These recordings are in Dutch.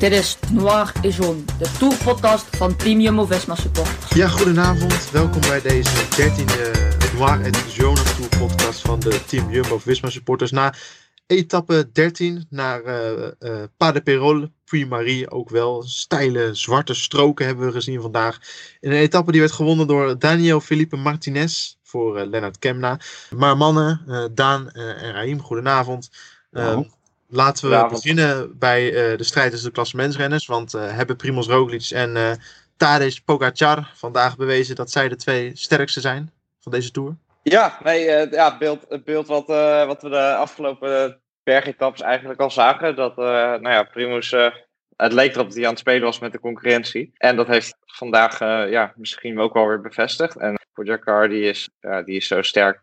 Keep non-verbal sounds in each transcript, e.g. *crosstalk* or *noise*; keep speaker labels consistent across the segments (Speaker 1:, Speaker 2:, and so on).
Speaker 1: Dit is Noir et Jaune, de tourpodcast van Team Jumbo-Visma supporters.
Speaker 2: Ja, goedenavond. Welkom bij deze 13e Noir et Jaune Tour podcast van de Team Jumbo-Visma supporters. Na etappe 13 naar eh eh Pas de Perol, ook wel. Steile zwarte stroken hebben we gezien vandaag. In een etappe die werd gewonnen door Daniel Felipe Martinez voor eh, Lennart Kemna. Maar mannen, eh, Daan en Raim, goedenavond.
Speaker 3: Hallo.
Speaker 2: Laten we beginnen bij eh, de strijd tussen de klassementsrenners. Want eh, hebben Primoz Roglic en eh Tadej Pogacar vandaag bewezen dat zij de twee sterkste zijn van deze Tour?
Speaker 3: Ja, nee, ja, het beeld, het beeld wat, wat we de afgelopen bergetappes eigenlijk al zagen. Dat, eh nou ja, Primus, het leek erop dat hij aan het spelen was met de concurrentie. En dat heeft vandaag ja, misschien ook wel weer bevestigd. En Pogacar, die is, ja, die is zo sterk.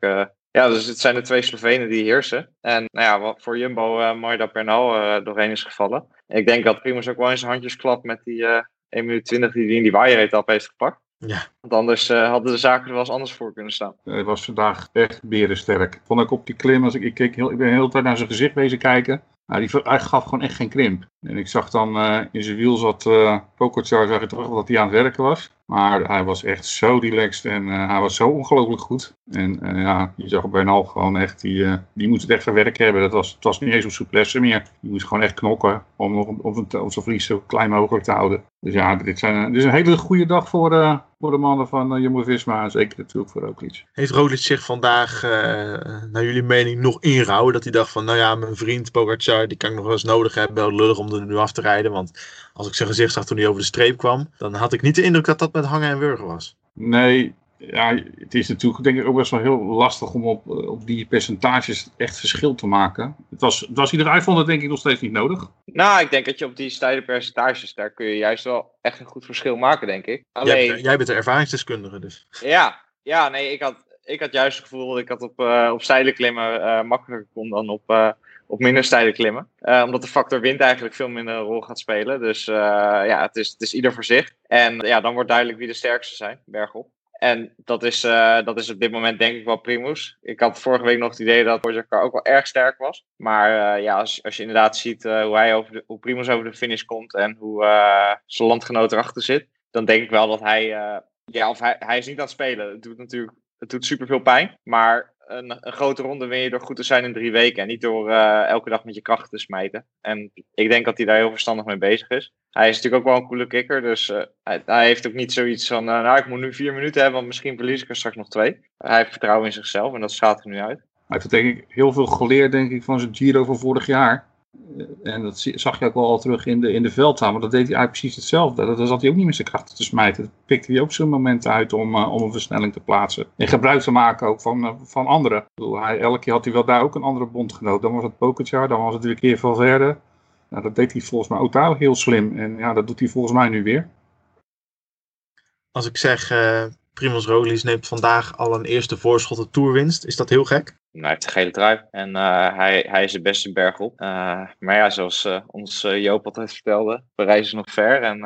Speaker 3: Ja, dus het zijn de twee Slovenen die heersen. En nou ja, wat voor Jumbo eh mooi dat Bernal eh, doorheen is gevallen. En ik denk dat Primus ook wel in zijn handjes klapt met die eh 1 minuut 20 die hij in die waaieretappe heeft gepakt.
Speaker 2: Ja.
Speaker 3: Want anders eh, hadden de zaken er wel eens anders voor kunnen staan.
Speaker 4: Hij was vandaag echt berensterk. Vond ik op die klim, als ik, ik, keek heel, ik ben de hele tijd naar zijn gezicht bezig kijken. Nou, die, hij gaf gewoon echt geen krimp. En ik zag dan eh, in zijn wiel zat uh, Pogacar, zag ik toch dat hij aan het werken was. Maar hij was echt zo relaxed en eh, hij was zo ongelooflijk goed. En eh, ja, je zag Bernal gewoon echt, die, eh, die moest het echt verwerken hebben. Dat was, het was niet eens op souplesse meer. Die moest gewoon echt knokken om, om, om, om zijn verlies zo klein mogelijk te houden. Dus ja, dit, zijn, dit is een hele goede dag voor, voor de mannen van uh, Jumbo-Visma. En zeker natuurlijk voor Roglic.
Speaker 2: Heeft Roglic zich vandaag, uh, naar jullie mening, nog ingehouden? Dat hij dacht van, nou ja, mijn vriend Pogacar, die kan ik nog wel eens nodig hebben. Wel lullig om er nu af te rijden. Want als ik zijn gezicht zag toen hij over de streep kwam, dan had ik niet de indruk dat dat met hangen en wurgen was.
Speaker 4: Nee, ja, het is natuurlijk denk ik ook best wel heel lastig om op, op die percentages echt verschil te maken. Het was, het was ieder vond het denk ik nog steeds niet nodig.
Speaker 3: Nou, ik denk dat je op die steile percentages, daar kun je juist wel echt een goed verschil maken, denk ik.
Speaker 2: Alleen... Jij, jij bent de ervaringsdeskundige dus.
Speaker 3: Ja, ja nee, ik had, ik had juist het gevoel dat ik dat op, uh, op steile klimmen uh, makkelijker kon dan op, uh, op minder steile klimmen. Uh, omdat de factor wind eigenlijk veel minder een rol gaat spelen. Dus uh, ja, het is, het is ieder voor zich. En ja, dan wordt duidelijk wie de sterkste zijn, bergop. En dat is, uh, dat is op dit moment denk ik wel Primus. Ik had vorige week nog het idee dat Pogacar ook wel erg sterk was. Maar uh, ja, als, als je inderdaad ziet uh, hoe, hij over de, hoe Primus over de finish komt en hoe zijn landgenoot erachter zit, dan denk ik wel dat hij, ja, of hij, hij is niet aan het spelen. Het doet natuurlijk, het doet superveel pijn, maar een, een, grote ronde win je door goed te zijn in drie weken. En niet door uh, elke dag met je krachten te smijten. En ik denk dat hij daar heel verstandig mee bezig is. Hij is natuurlijk ook wel een coole kikker. Dus uh, hij, heeft ook niet zoiets van... Uh, nou, ik moet nu vier minuten hebben, want misschien verlies ik er straks nog twee. Hij heeft vertrouwen in zichzelf en dat straalt er nu uit.
Speaker 4: Hij heeft denk ik heel veel geleerd denk ik, van zijn Giro van vorig jaar. En dat zag je ook wel al terug in de, in de. Maar dat deed hij eigenlijk precies hetzelfde. Dat zat hij ook niet met zijn krachten te smijten. Dat pikte hij ook zo'n momenten uit om, uh, om een versnelling te plaatsen. En gebruik te maken ook van, uh, van anderen. Bedoel, hij, elke keer had hij wel daar ook een andere bondgenoot. Dan was het Pokertjar, dan was het weer een keer Valverde. Nou, dat deed hij volgens mij ook daar heel slim. En ja, dat doet hij volgens mij nu weer.
Speaker 2: Als ik zeg, Primoz Roglic neemt vandaag al een eerste voorschot op toerwinst. Is dat heel gek?
Speaker 3: Nou, hij heeft een gele trui en uh, hij, hij is de beste berg op. Uh, maar ja, zoals uh, ons Joop altijd vertelde, Parijs is nog ver. En,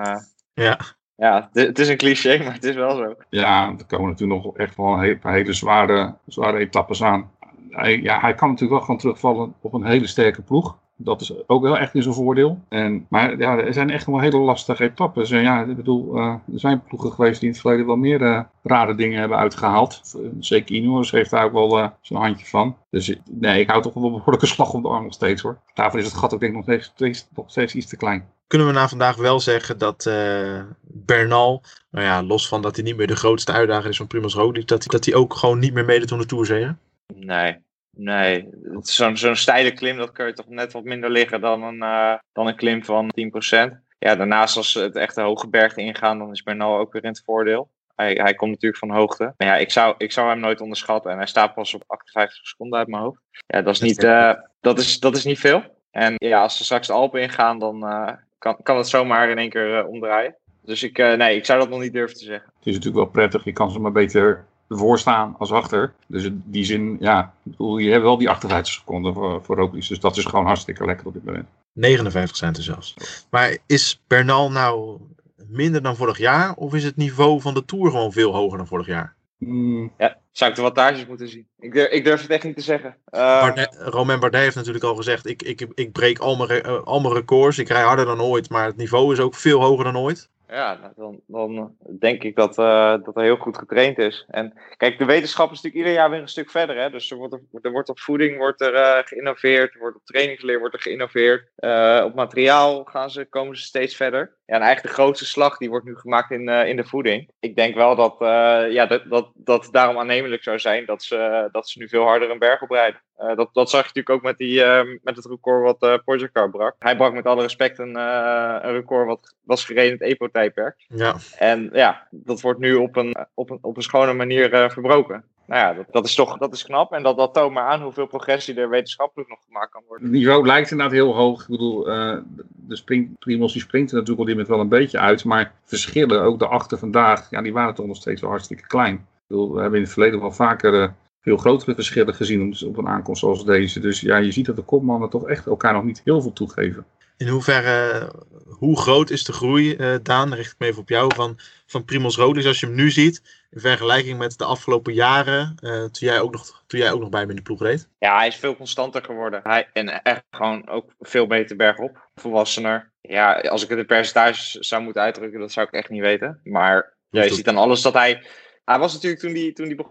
Speaker 2: ja.
Speaker 3: Ja, het is een cliché, maar het is wel zo.
Speaker 4: Ja, er komen natuurlijk nog echt wel een hele zware, zware etappes aan. Hij, ja, hij kan natuurlijk wel gewoon terugvallen op een hele sterke ploeg. Dat is ook wel echt in zijn voordeel. En, maar ja, er zijn echt wel hele lastige etappes. En ja, ik bedoel, uh, er zijn ploegen geweest die in het verleden wel meer uh, rare dingen hebben uitgehaald. Zeker Ineos heeft daar ook wel uh, zijn handje van. Dus nee, ik hou toch wel een behoorlijke *laughs* slag om de arm nog steeds hoor. Daarvoor is het gat ook denk ik nog steeds, steeds, nog steeds iets te klein.
Speaker 2: Kunnen we na vandaag wel zeggen dat uh, Bernal, nou ja, los van dat hij niet meer de grootste uitdager is van Primoz Roglic, dat hij, dat hij ook gewoon niet meer meedoet aan de Tourzee?
Speaker 3: Nee, Nee, zo'n zo'n steile klim, dat kun je toch net wat minder liggen dan een, uh, dan een klim van 10%. Ja, daarnaast als het echt de hoge bergen ingaan, dan is Bernal ook weer in het voordeel. Hij, hij komt natuurlijk van hoogte. Maar ja, ik zou, ik zou hem nooit onderschatten. En hij staat pas op 58 seconden uit mijn hoofd. Ja, dat is niet, uh, dat is, dat is niet veel. En ja, als ze straks de Alpen ingaan, dan eh, kan, kan het zomaar in één keer eh, omdraaien. Dus ik, eh, nee, ik zou dat nog niet durven te zeggen.
Speaker 4: Het is natuurlijk wel prettig, je kan ze maar beter voor staan als achter. Dus in die zin, ja, bedoel, je hebt wel die 58 seconden voor, voor Roglic. Dus dat is gewoon hartstikke lekker op dit moment.
Speaker 2: 59 centen zelfs. Maar is Bernal nou minder dan vorig jaar? Of is het niveau van de Tour gewoon veel hoger dan vorig jaar?
Speaker 4: Mm,
Speaker 3: Ja, zou ik de wattages moeten zien? Ik durf, ik durf het echt niet te zeggen. Eh,
Speaker 2: Bardet, Romain Bardet heeft natuurlijk al gezegd, ik, ik, ik breek al mijn, eh, al mijn records. Ik rij harder dan ooit, maar het niveau is ook veel hoger dan ooit.
Speaker 3: Ja, nou, dan, dan denk ik dat, eh, dat heel goed getraind is. En kijk, de wetenschap is natuurlijk ieder jaar weer een stuk verder. Hè? Dus er wordt, er, wordt op voeding wordt er, eh, geïnnoveerd, er wordt op trainingsleer wordt er geïnnoveerd. Eh, op materiaal gaan ze, komen ze steeds verder. Ja, en eigenlijk de grootste slag die wordt nu gemaakt in, eh, in de voeding. Ik denk wel dat, eh, ja, dat, dat, dat het daarom aannemelijk zou zijn dat ze, dat ze nu veel harder een berg oprijden. Eh, dat, dat zag je natuurlijk ook met, die, met het record wat eh Pogacar brak. Hij brak met alle respect een, een record wat was gereden in het EPO-tijdperk.
Speaker 2: Ja,
Speaker 3: En ja, dat wordt nu op een, op een, op een schone manier verbroken. Nou ja, dat, dat is toch dat is knap. En dat, toont maar aan hoeveel progressie er wetenschappelijk nog gemaakt kan worden.
Speaker 4: Het niveau lijkt inderdaad heel hoog. Ik bedoel, eh, de sprint, Primos springt er natuurlijk op dit moment wel een beetje uit. Maar verschillen, ook de achter vandaag, ja, die waren toch nog steeds wel hartstikke klein. Ik bedoel, we hebben in het verleden wel vaker eh, veel grotere verschillen gezien op, op een aankomst zoals deze. Dus ja, je ziet dat de kopmannen toch echt elkaar nog niet heel veel toegeven.
Speaker 2: In hoeverre, hoe groot is de groei, eh, Daan, richt ik me even op jou, van, van Primoz Roglic als je hem nu ziet, in vergelijking met de afgelopen jaren, eh, toen, jij ook nog, toen jij ook nog bij hem in de ploeg reed?
Speaker 3: Ja, hij is veel constanter geworden. Hij, en echt gewoon ook veel beter bergop. Volwassener. Ja, als ik het in percentages zou moeten uitdrukken, dat zou ik echt niet weten. Maar ja, je ziet aan alles dat hij... Hij was natuurlijk toen, die, toen, die,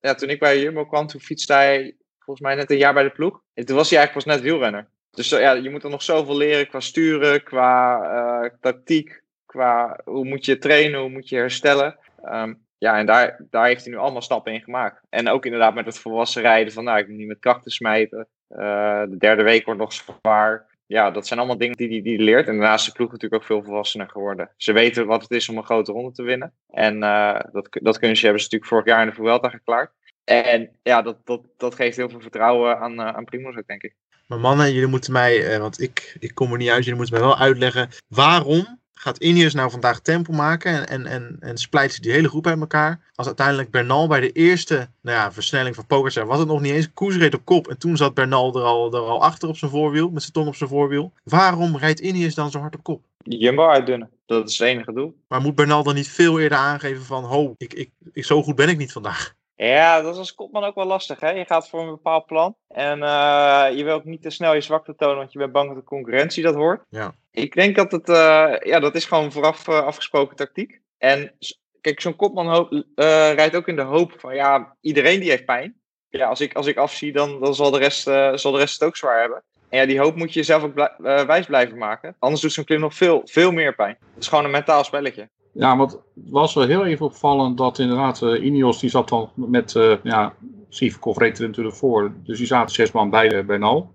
Speaker 3: ja, toen ik bij Jumbo kwam, toen fietste hij volgens mij net een jaar bij de ploeg. En toen was hij eigenlijk pas net wielrenner. Dus eh, ja, je moet er nog zoveel leren qua sturen, qua eh, tactiek, qua hoe moet je trainen, hoe moet je herstellen. Ehm, ja, en daar, daar heeft hij nu allemaal stappen in gemaakt. En ook inderdaad met het volwassen rijden van, nou, ik moet niet met krachten smijten. Eh, de derde week wordt nog zwaar. Ja, dat zijn allemaal dingen die hij die, die leert. En daarnaast is de ploeg natuurlijk ook veel volwassener geworden. Ze weten wat het is om een grote ronde te winnen. En dat, dat kunstje hebben ze natuurlijk vorig jaar in de Vuelta geklaard. En ja, dat, dat, dat geeft heel veel vertrouwen aan, aan Primoz ook, denk ik.
Speaker 2: Maar mannen, jullie moeten mij, eh, want ik, ik kom er niet uit, jullie moeten mij wel uitleggen, waarom gaat Ineos nou vandaag tempo maken en, en, en, en splijt ze die hele groep uit elkaar, als uiteindelijk Bernal bij de eerste nou ja, versnelling van Pogacar was het nog niet eens, Koes reed op kop en toen zat Bernal er al, er al achter op zijn voorwiel, met zijn tong op zijn voorwiel. Waarom rijdt Ineos dan zo hard op kop?
Speaker 3: Jumbo uitdunnen, dat is het enige doel.
Speaker 2: Maar moet Bernal dan niet veel eerder aangeven van, ho, ik, ik, ik, zo goed ben ik niet vandaag?
Speaker 3: Ja, dat is als kopman ook wel lastig. Hè? Je gaat voor een bepaald plan. En eh, je wil ook niet te snel je zwakte tonen, want je bent bang dat de concurrentie dat hoort.
Speaker 2: Ja.
Speaker 3: Ik denk dat het, eh, ja, dat is gewoon vooraf eh, afgesproken tactiek. En kijk, zo'n kopman rijdt ook in de hoop van, ja, iedereen die heeft pijn. Ja, als ik, als ik afzie, dan, dan zal, de rest, zal de rest het ook zwaar hebben. En ja, die hoop moet je jezelf ook blij- wijs blijven maken. Anders doet zo'n klim nog veel, veel meer pijn. Het is gewoon een mentaal spelletje.
Speaker 4: Ja, want het was wel heel even opvallend dat inderdaad eh Ineos, die zat dan met, eh ja, reed er natuurlijk voor. Dus die zaten zes man bij eh, Bernal.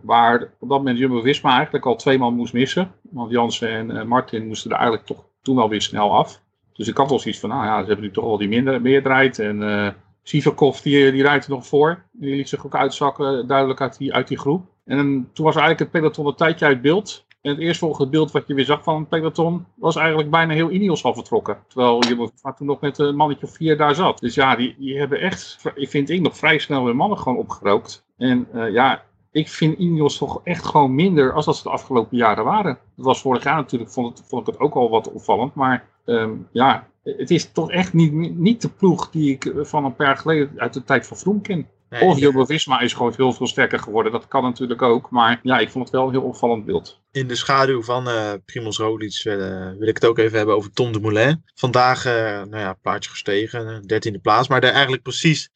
Speaker 4: Waar op dat moment Jumbo-Visma eigenlijk al twee man moest missen. Want Jansen en Martin moesten er eigenlijk toch toen wel weer snel af. Dus ik had wel zoiets van, nou ja, ze hebben nu toch wel die minder, meerderheid. En eh Sivakov, die, die rijdt er nog voor. Die liet zich ook uitzakken, duidelijk uit die, uit die groep. En toen was eigenlijk het peloton een tijdje uit beeld. En het eerstvolgende beeld wat je weer zag van het peloton was eigenlijk bijna heel Ineos al vertrokken. Terwijl je toen nog met een mannetje of vier daar zat. Dus ja, die, die hebben echt, ik vind ik, nog vrij snel weer mannen gewoon opgerookt. En eh, ja, ik vind Ineos toch echt gewoon minder als dat ze de afgelopen jaren waren. Dat was vorig jaar natuurlijk, vond, het, vond ik het ook al wat opvallend. Maar ehm, ja, het is toch echt niet, niet de ploeg die ik van een paar jaar geleden uit de tijd van Vroom ken.
Speaker 2: Nee,
Speaker 4: Of Jumbo-Visma is gewoon veel, veel sterker geworden. Dat kan natuurlijk ook. Maar ja, ik vond het wel een heel opvallend beeld.
Speaker 2: In de schaduw van eh Primoz Roglic eh, wil ik het ook even hebben over Tom Dumoulin. Vandaag, eh nou ja, plaatje gestegen, dertiende plaats. Maar daar eigenlijk precies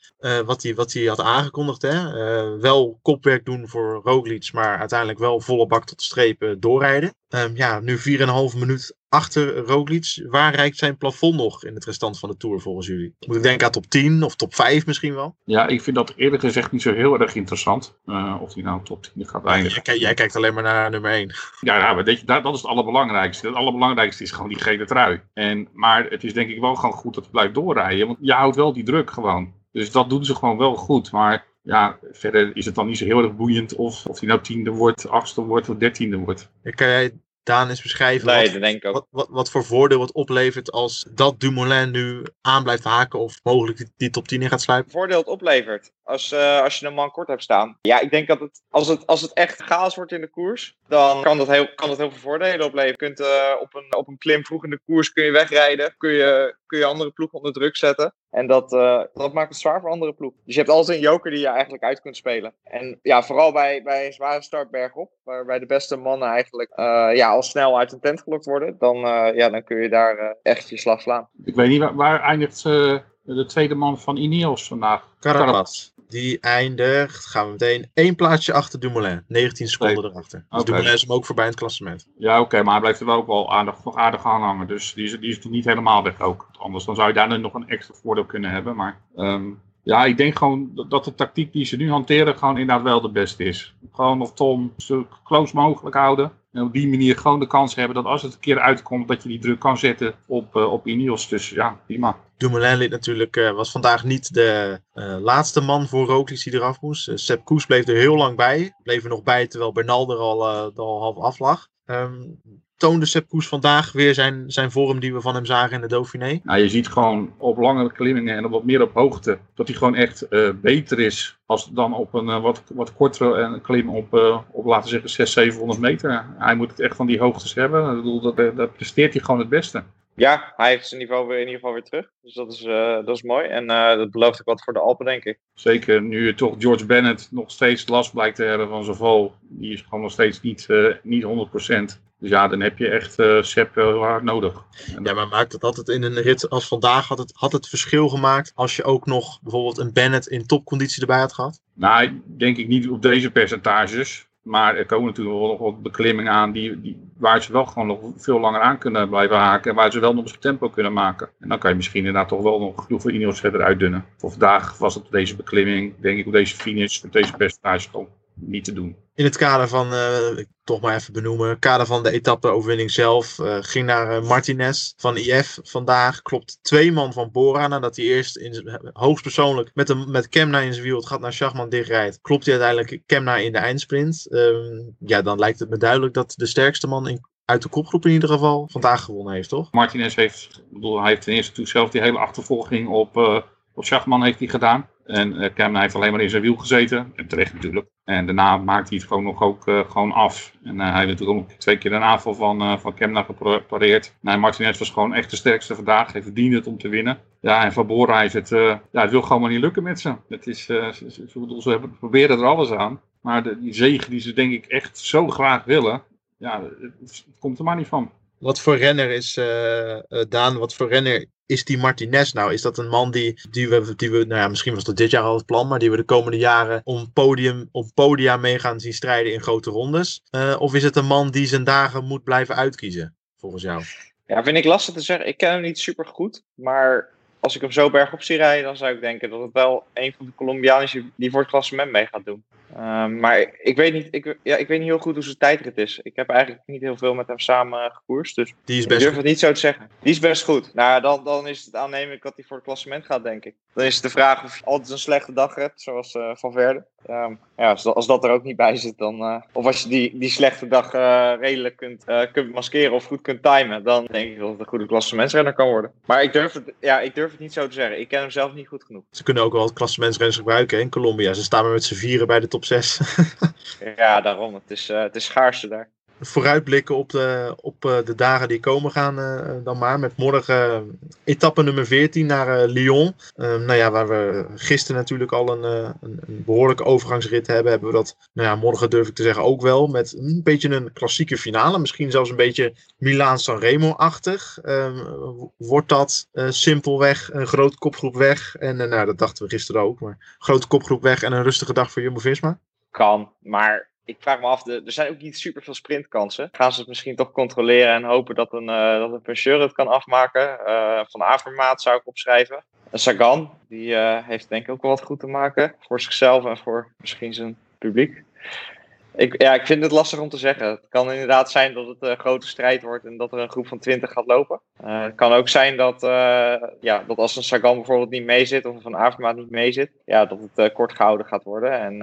Speaker 2: wat hij wat hij had aangekondigd. Hè? Wel kopwerk doen voor Roglic, maar uiteindelijk wel volle bak tot de streep eh, doorrijden. Ehm, ja, nu 4,5 minuut achter Roglic. Waar reikt zijn plafond nog in het restant van de Tour volgens jullie? Moet ik denken aan top 10 of top 5 misschien wel?
Speaker 4: Ja, ik vind dat eerlijk gezegd niet zo heel erg interessant. Of hij nou top 10 gaat eindigen.
Speaker 2: Jij, jij kijkt alleen maar naar nummer 1.
Speaker 4: Ja, maar dat, dat is het allerbelangrijkste. Het allerbelangrijkste is gewoon die gele trui. En, maar het is denk ik wel gewoon goed dat hij blijft doorrijden. Want je houdt wel die druk gewoon. Dus dat doen ze gewoon wel goed. Maar ja, verder is het dan niet zo heel erg boeiend of, of hij nou tiende wordt, achtste wordt of dertiende wordt.
Speaker 2: Kan jij Daan eens beschrijven
Speaker 3: Nee,
Speaker 2: wat,
Speaker 3: denk ik ook.
Speaker 2: wat, wat, wat voor voordeel het oplevert als dat Dumoulin nu aan blijft haken of mogelijk die, die top 10 in gaat sluipen?
Speaker 3: voordeel het oplevert als, eh, als je een man kort hebt staan. Ja, ik denk dat het als, het, als het echt chaos wordt in de koers, dan kan dat heel, kan dat heel veel voordelen opleveren. Je kunt eh, op, een, op een klim vroeg in de koers kun je wegrijden, kun je, kun je andere ploeg onder druk zetten. En dat, eh, dat maakt het zwaar voor andere ploegen. Dus je hebt altijd een joker die je eigenlijk uit kunt spelen. En ja, vooral bij, bij een zware start bergop, waarbij de beste mannen eigenlijk eh, ja, al snel uit een tent gelokt worden, dan, eh, ja, dan kun je daar echt je slag slaan.
Speaker 4: Ik weet niet, waar, waar eindigt eh, de tweede man van Ineos vandaag?
Speaker 2: Carapaz. Die eindigt, gaan we meteen, één plaatsje achter Dumoulin. 19 seconden
Speaker 4: Nee.
Speaker 2: erachter. Dus
Speaker 4: Oké.
Speaker 2: Dumoulin is hem ook voorbij in het klassement.
Speaker 4: Ja, oké, maar hij blijft er wel ook wel aardig, nog aardig aan hangen. Dus die is, die is niet helemaal weg ook. Anders dan zou je daar nog een extra voordeel kunnen hebben. Maar ehm, ja, ik denk gewoon dat- de tactiek die ze nu hanteren gewoon inderdaad wel de beste is. Gewoon nog Tom zo close mogelijk houden. En op die manier gewoon de kans hebben dat als het een keer uitkomt, dat je die druk kan zetten op, eh, op Ineos. Dus ja, prima.
Speaker 2: Dumoulin liet natuurlijk, eh, was vandaag niet de eh, laatste man voor Roglic die eraf moest. Eh, Sepp Koes bleef er heel lang bij. Bleef er nog bij terwijl Bernal er al, al half af lag. Ehm, toonde Sepp Koes vandaag weer zijn, zijn vorm die we van hem zagen in de Dauphiné.
Speaker 4: Nou, je ziet gewoon op langere klimmingen en op wat meer op hoogte dat hij gewoon echt beter is als dan op een wat, wat kortere klim op, eh, op laten zeggen 600, 700 meter. Hij moet het echt van die hoogtes hebben. Ik bedoel, dat, dat presteert hij gewoon het beste.
Speaker 3: Ja, hij heeft zijn niveau weer in ieder geval weer terug. Dus dat is, eh, dat is mooi. En eh, dat belooft ook wat voor de Alpen, denk ik.
Speaker 4: Zeker nu toch George Bennett nog steeds last blijkt te hebben van zijn val. Die is gewoon nog steeds niet, eh, niet 100%. Dus ja, dan heb je echt eh Sepp heel hard nodig. En
Speaker 2: Ja, maar maakt het altijd in een rit als vandaag had het, had het verschil gemaakt als je ook nog bijvoorbeeld een Bennett in topconditie erbij had gehad?
Speaker 4: Nou, denk ik niet op deze percentages. Maar er komen natuurlijk wel nog wat beklimmingen aan die, die, waar ze wel gewoon nog veel langer aan kunnen blijven haken. En waar ze wel nog eens tempo kunnen maken. En dan kan je misschien inderdaad toch wel nog genoeg voor Ineos verder uitdunnen. Voor vandaag was het op deze beklimming, denk ik op deze finish, op deze percentage gewoon niet te doen.
Speaker 2: In het kader van, ik toch maar even benoemen, kader van de etappe-overwinning zelf, eh, ging naar eh, Martinez van IF vandaag. Klopt twee man van Bora, nadat hij eerst in, hoogstpersoonlijk met, een, met Kemna in zijn wiel het gat naar Schachman dichtrijdt. Klopt hij uiteindelijk Kemna in de eindsprint. Ehm, ja, dan lijkt het me duidelijk dat de sterkste man uit de kopgroep in ieder geval vandaag gewonnen heeft, toch?
Speaker 4: Martinez heeft, bedoel, hij heeft ten eerste toe zelf die hele achtervolging op, op Schachman heeft hij gedaan. En Kemna heeft alleen maar in zijn wiel gezeten. En terecht natuurlijk. En daarna maakt hij het gewoon nog ook eh, gewoon af. En eh, hij heeft natuurlijk ook twee keer een aanval van, eh van Kemna gepareerd. Nee, Martinez was gewoon echt de sterkste vandaag. Hij verdiende het om te winnen. Ja, en Van Bora is het, ja, het wil gewoon maar niet lukken met ze. Het is, ze, proberen er alles aan. Maar de, die zegen die ze denk ik echt zo graag willen. Ja, komt er maar niet van.
Speaker 2: Wat voor renner is, eh, eh, Daan, wat voor renner is die Martinez nou? Is dat een man die, die, we, die we, nou ja, misschien was dat dit jaar al het plan, maar die we de komende jaren om, podium, om podia mee gaan zien strijden in grote rondes? Eh, of is het een man die zijn dagen moet blijven uitkiezen, volgens jou?
Speaker 3: Ja, vind ik lastig te zeggen. Ik ken hem niet super goed. Maar als ik hem zo bergop zie rijden, dan zou ik denken dat het wel een van de Colombianen is die voor het klassement mee gaat doen. Ehm, maar ik weet, niet, ik, ja, ik weet niet heel goed hoe zijn tijdrit is. Ik heb eigenlijk niet heel veel met hem samen gekoerst. Dus
Speaker 2: Die is
Speaker 3: ik
Speaker 2: best
Speaker 3: durf het niet zo te zeggen. Die is best goed. Nou, dan, dan is het aannemelijk dat hij voor het klassement gaat, denk ik. Dan is het de vraag of je altijd een slechte dag hebt, zoals eh, Van Verde. Ehm, ja, als, dat- als dat er ook niet bij zit, dan... eh, of als je die, die slechte dag eh, redelijk kunt, kunt maskeren of goed kunt timen... dan denk ik dat het een goede klassementsrenner kan worden. Maar ik durf, het, ja, ik durf het niet zo te zeggen. Ik ken hem zelf niet goed genoeg.
Speaker 2: Ze kunnen ook wel het klassementsrenners gebruiken hè, in Colombia. Ze staan maar met z'n vieren bij de top 6. *laughs*
Speaker 3: Ja, daarom. Het is, eh, het is schaarste daar.
Speaker 2: Vooruitblikken op de, op eh, de dagen die komen gaan eh, dan maar. Met morgen eh, etappe nummer 14 naar eh, Lyon. Eh, nou ja, waar we gisteren natuurlijk al een, eh, een, een behoorlijke overgangsrit hebben. Hebben we dat, nou ja, morgen durf ik te zeggen ook wel. Met een beetje een klassieke finale. Misschien zelfs een beetje Milaan-San Remo-achtig. Ehm, wordt dat eh, simpelweg een grote kopgroep weg? En eh, nou, dat dachten we gisteren ook. Maar grote kopgroep weg en een rustige dag voor Jumbo-Visma?
Speaker 3: Kan, maar ik vraag me af, er zijn ook niet super veel sprintkansen. Gaan ze het misschien toch controleren en hopen dat een, eh dat een Peugeot het kan afmaken? Eh, van Avermaat zou ik opschrijven. En Sagan, die eh, heeft denk ik ook wel wat goed te maken voor zichzelf en voor misschien zijn publiek. Ik, ja, ik vind het lastig om te zeggen. Het kan inderdaad zijn dat het een grote strijd wordt en dat er een groep van 20 gaat lopen. Uh, het kan ook zijn dat, uh, ja, dat als een Sagan bijvoorbeeld niet meezit of Van Avermaat niet meezit, ja, dat het uh, kort gehouden gaat worden. En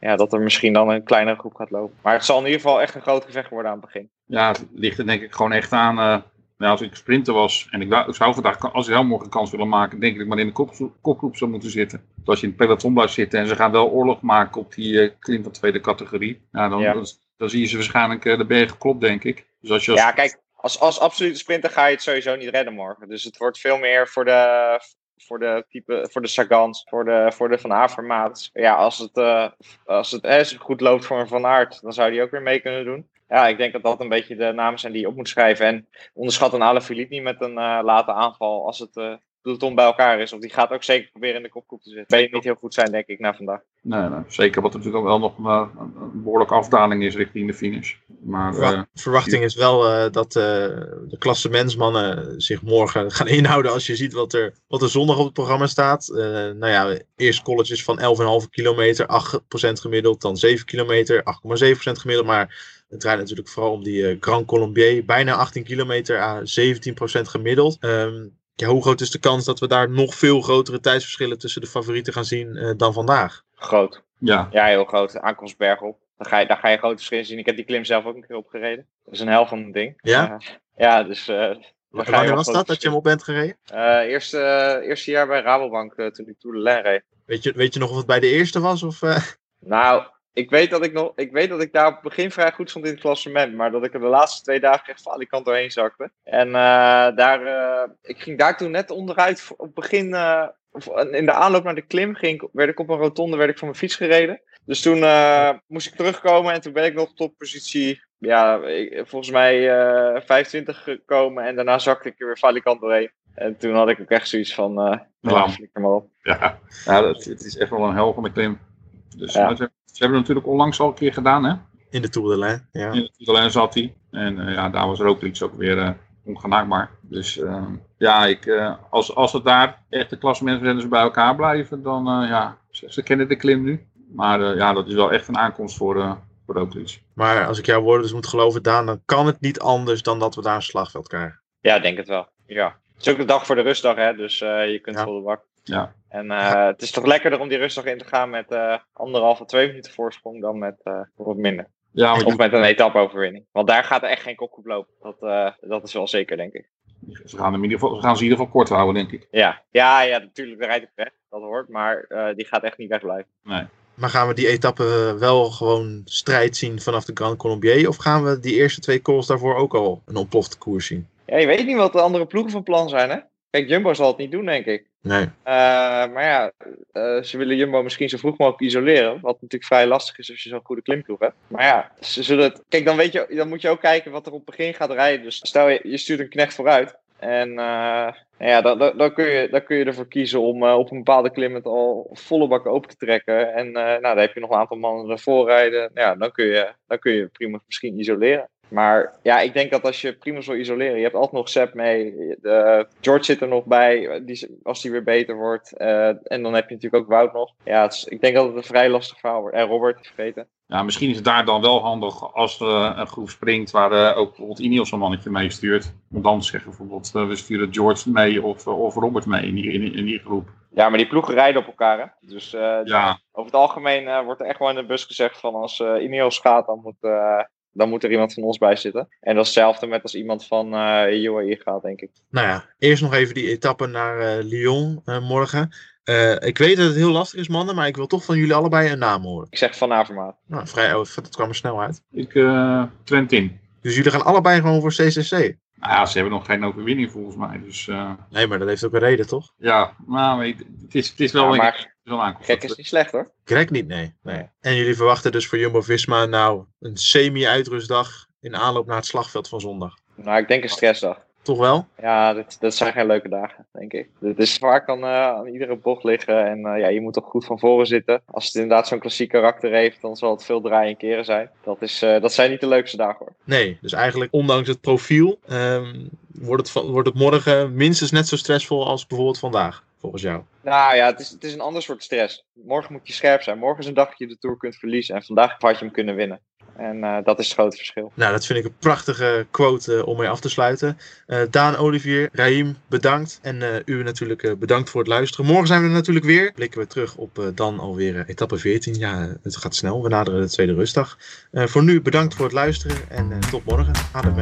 Speaker 3: ja, dat er misschien dan een kleinere groep gaat lopen. Maar het zal in ieder geval echt een groot gevecht worden aan het begin.
Speaker 4: Ja, het ligt er denk ik gewoon echt aan. Nou, als ik sprinter was en ik zou vandaag, als ik heel morgen kans willen maken, denk ik dat ik maar in de kop, kopgroep zou moeten zitten. Dus als je in het peloton blijft zitten en ze gaan wel oorlog maken op die klim van tweede categorie, nou, dan,
Speaker 3: Ja.
Speaker 4: dan, dan zie je ze waarschijnlijk de bergen klopt, denk ik. Dus als je als,
Speaker 3: Ja, kijk, als, als absolute sprinter ga je het sowieso niet redden morgen. Dus het wordt veel meer voor de, voor de type, voor de Sagans, voor de, voor de Van Avermaat. Ja, als het, eh, als het eh, goed loopt voor een Van Aert, dan zou die ook weer mee kunnen doen. Ja, ik denk dat dat een beetje de namen zijn die je op moet schrijven. En onderschat een Alaphilippe niet met een eh, late aanval als het eh peloton bij elkaar is. Of die gaat ook zeker proberen in de kopgroep te zitten. Ben je niet heel goed zijn, denk ik, na vandaag.
Speaker 4: Nee, nee, zeker. Wat natuurlijk ook wel nog een, een behoorlijke afdaling is richting de finish. Maar eh,
Speaker 2: verwachting is wel eh, dat eh, de klassementsmannen zich morgen gaan *laughs* inhouden als je ziet wat er, wat er zondag op het programma staat. Eh, nou ja, eerst colleges van 11,5 kilometer, 8% gemiddeld, dan 7 kilometer, 8,7% gemiddeld. Maar het draait natuurlijk vooral om die eh, Grand Colombier, bijna 18 kilometer aan 17% gemiddeld. Ehm, ja, hoe groot is de kans dat we daar nog veel grotere tijdsverschillen tussen de favorieten gaan zien eh, dan vandaag?
Speaker 3: Groot.
Speaker 4: ja,
Speaker 3: Ja, heel groot. Aankomst bergop. Daar ga, je, daar ga je grote verschillen zien. Ik heb die klim zelf ook een keer opgereden. Dat is een hel van een ding.
Speaker 2: Ja?
Speaker 3: Eh, ja, dus... eh, je
Speaker 2: Wanneer was dat dat je hem op bent gereden?
Speaker 3: Eh, eerste, eh, eerste jaar bij Rabobank, toen ik Tour de reed.
Speaker 2: Weet je, weet je nog of het bij de eerste was? Of, eh?
Speaker 3: Nou, ik weet, dat ik nog, ik weet dat ik daar op het begin vrij goed stond in het klassement. Maar dat ik er de laatste twee dagen echt falikant doorheen zakte. En eh, daar, eh, ik ging daar toen net onderuit. Op het begin, eh, of in de aanloop naar de klim, ging, werd ik op een rotonde werd ik van mijn fiets gereden. Dus toen eh, moest ik terugkomen en toen ben ik nog tot positie, ja, ik- volgens mij eh 25 gekomen. En daarna zakte ik er weer falikant doorheen. En toen had ik ook echt zoiets van, eh flikker maar op.
Speaker 4: ja, ja dat, het is echt wel een hel van de klim. Dus
Speaker 3: Ja.
Speaker 4: Ze, hebben het natuurlijk onlangs al een keer gedaan, hè?
Speaker 2: In de Tour de Lijn, ja.
Speaker 4: In het alleen zat hij. En eh, ja, daar was er ook iets ook weer eh ongenaakbaar. Dus eh, ja, ik, eh, als, als het daar echt de klassementsrenners bij elkaar blijven, dan eh, ja, ze, ze kennen de klim nu. Maar eh, ja, dat is wel echt een aankomst voor, eh voor Roglic.
Speaker 2: Maar als ik jouw woorden dus moet geloven, Daan, dan kan het niet anders dan dat we daar een slagveld krijgen.
Speaker 3: Ja, ik denk het wel. Ja. Het is ook de dag voor de rustdag, hè? dus eh, je kunt
Speaker 2: Ja.
Speaker 3: vol de bak.
Speaker 4: Ja.
Speaker 3: En eh, het is toch lekkerder om die rustdag in te gaan met eh anderhalf of twee minuten voorsprong dan met eh, wat minder.
Speaker 4: Ja,
Speaker 3: Of met een etappe-overwinning. Want daar gaat er echt geen kopgroep lopen. Dat, eh, dat is wel zeker, denk ik.
Speaker 4: ze gaan, hem in ieder geval, ze gaan ze in ieder geval kort houden, denk ik.
Speaker 3: Ja, ja, ja natuurlijk, de rijdt ook weg. Dat hoort. Maar eh, die gaat echt niet wegblijven.
Speaker 4: Nee.
Speaker 2: Maar gaan we die etappe wel gewoon strijd zien vanaf de Grand Colombier? Of gaan we die eerste twee calls daarvoor ook al een ontplofte koers zien?
Speaker 3: Ja, je weet niet wat de andere ploegen van plan zijn, hè? Kijk, Jumbo zal het niet doen, denk ik.
Speaker 2: Nee.
Speaker 3: Eh, maar ja, eh, ze willen Jumbo misschien zo vroeg mogelijk isoleren. Wat natuurlijk vrij lastig is als je zo'n goede klimproef hebt. Maar ja, ze zullen het. Kijk, dan, weet je, dan moet je ook kijken wat er op het begin gaat rijden. Dus stel je, je stuurt een knecht vooruit. En eh, nou ja, dan, dan, dan, kun je, dan kun je ervoor kiezen om op een bepaalde klim het al volle bak open te trekken. En eh, nou, dan heb je nog een aantal mannen ervoor rijden. Ja, dan kun je, dan kun je prima misschien isoleren. Maar ja, ik denk dat als je prima wil isoleren, je hebt altijd nog Sepp mee. De, George zit er nog bij, die, als die weer beter wordt. Eh, en dan heb je natuurlijk ook Wout nog. Ja, is- ik denk dat het een vrij lastig verhaal wordt. En Robert, vergeten.
Speaker 4: Ja, misschien is het daar dan wel handig als er een groep springt waar eh, ook bijvoorbeeld Ineos een mannetje mee stuurt. Om dan te zeggen bijvoorbeeld, eh, we sturen George mee of, eh, of Robert mee in die, in, in die groep.
Speaker 3: Ja, maar die ploegen rijden op elkaar, hè. Dus eh,
Speaker 4: Ja,
Speaker 3: over het algemeen eh, wordt er echt wel in de bus gezegd van als eh Ineos gaat, dan moet, eh, dan moet er iemand van ons bij zitten. En dat is hetzelfde met als iemand van eh UAE gaat, denk ik.
Speaker 2: Nou ja, eerst nog even die etappe naar eh, Lyon eh, morgen. Eh, ik weet dat het heel lastig is, mannen, maar ik wil toch van jullie allebei een naam horen.
Speaker 3: Ik zeg van Avermaat.
Speaker 2: Nou, vrij, oh, dat kwam er snel uit.
Speaker 4: ik uh, Trentin.
Speaker 2: Dus jullie gaan allebei gewoon voor CCC?
Speaker 4: Nou ja, ze hebben nog geen overwinning volgens mij. Dus uh,
Speaker 2: Nee, maar dat heeft ook een reden, toch?
Speaker 4: ja, nou, het is, het is wel
Speaker 3: Ja,
Speaker 4: een,
Speaker 3: maar
Speaker 4: het is wel aankomst.
Speaker 3: gek is niet slecht, hoor.
Speaker 2: Greg niet, nee. nee. En jullie verwachten dus voor Jumbo-Visma nou een semi-uitrustdag in aanloop naar het slagveld van zondag?
Speaker 3: Nou, ik denk een stressdag.
Speaker 2: Toch wel?
Speaker 3: Ja, dit, dat zijn geen leuke dagen, denk ik. Het is vaak aan, uh, aan iedere bocht liggen en uh, ja, je moet toch goed van voren zitten. Als het inderdaad zo'n klassiek karakter heeft, dan zal het veel draaien en keren zijn. Dat, is, uh, dat zijn niet de leukste dagen hoor.
Speaker 2: Nee, dus eigenlijk ondanks het profiel um, wordt, het, wordt het morgen minstens net zo stressvol als bijvoorbeeld vandaag, volgens jou.
Speaker 3: Nou ja, het is, het is een ander soort stress. Morgen moet je scherp zijn. Morgen is een dag dat je de Tour kunt verliezen en vandaag had je hem kunnen winnen. En eh, dat is het grote verschil.
Speaker 2: Nou, dat vind ik een prachtige quote uh, om mee af te sluiten. Uh, Daan, Olivier, Raim, bedankt. En u natuurlijk bedankt voor het luisteren. Morgen zijn we er natuurlijk weer. Blikken we terug op dan alweer etappe 14. Ja, het gaat snel. We naderen de tweede rustdag. voor nu bedankt voor het luisteren en tot morgen. Adem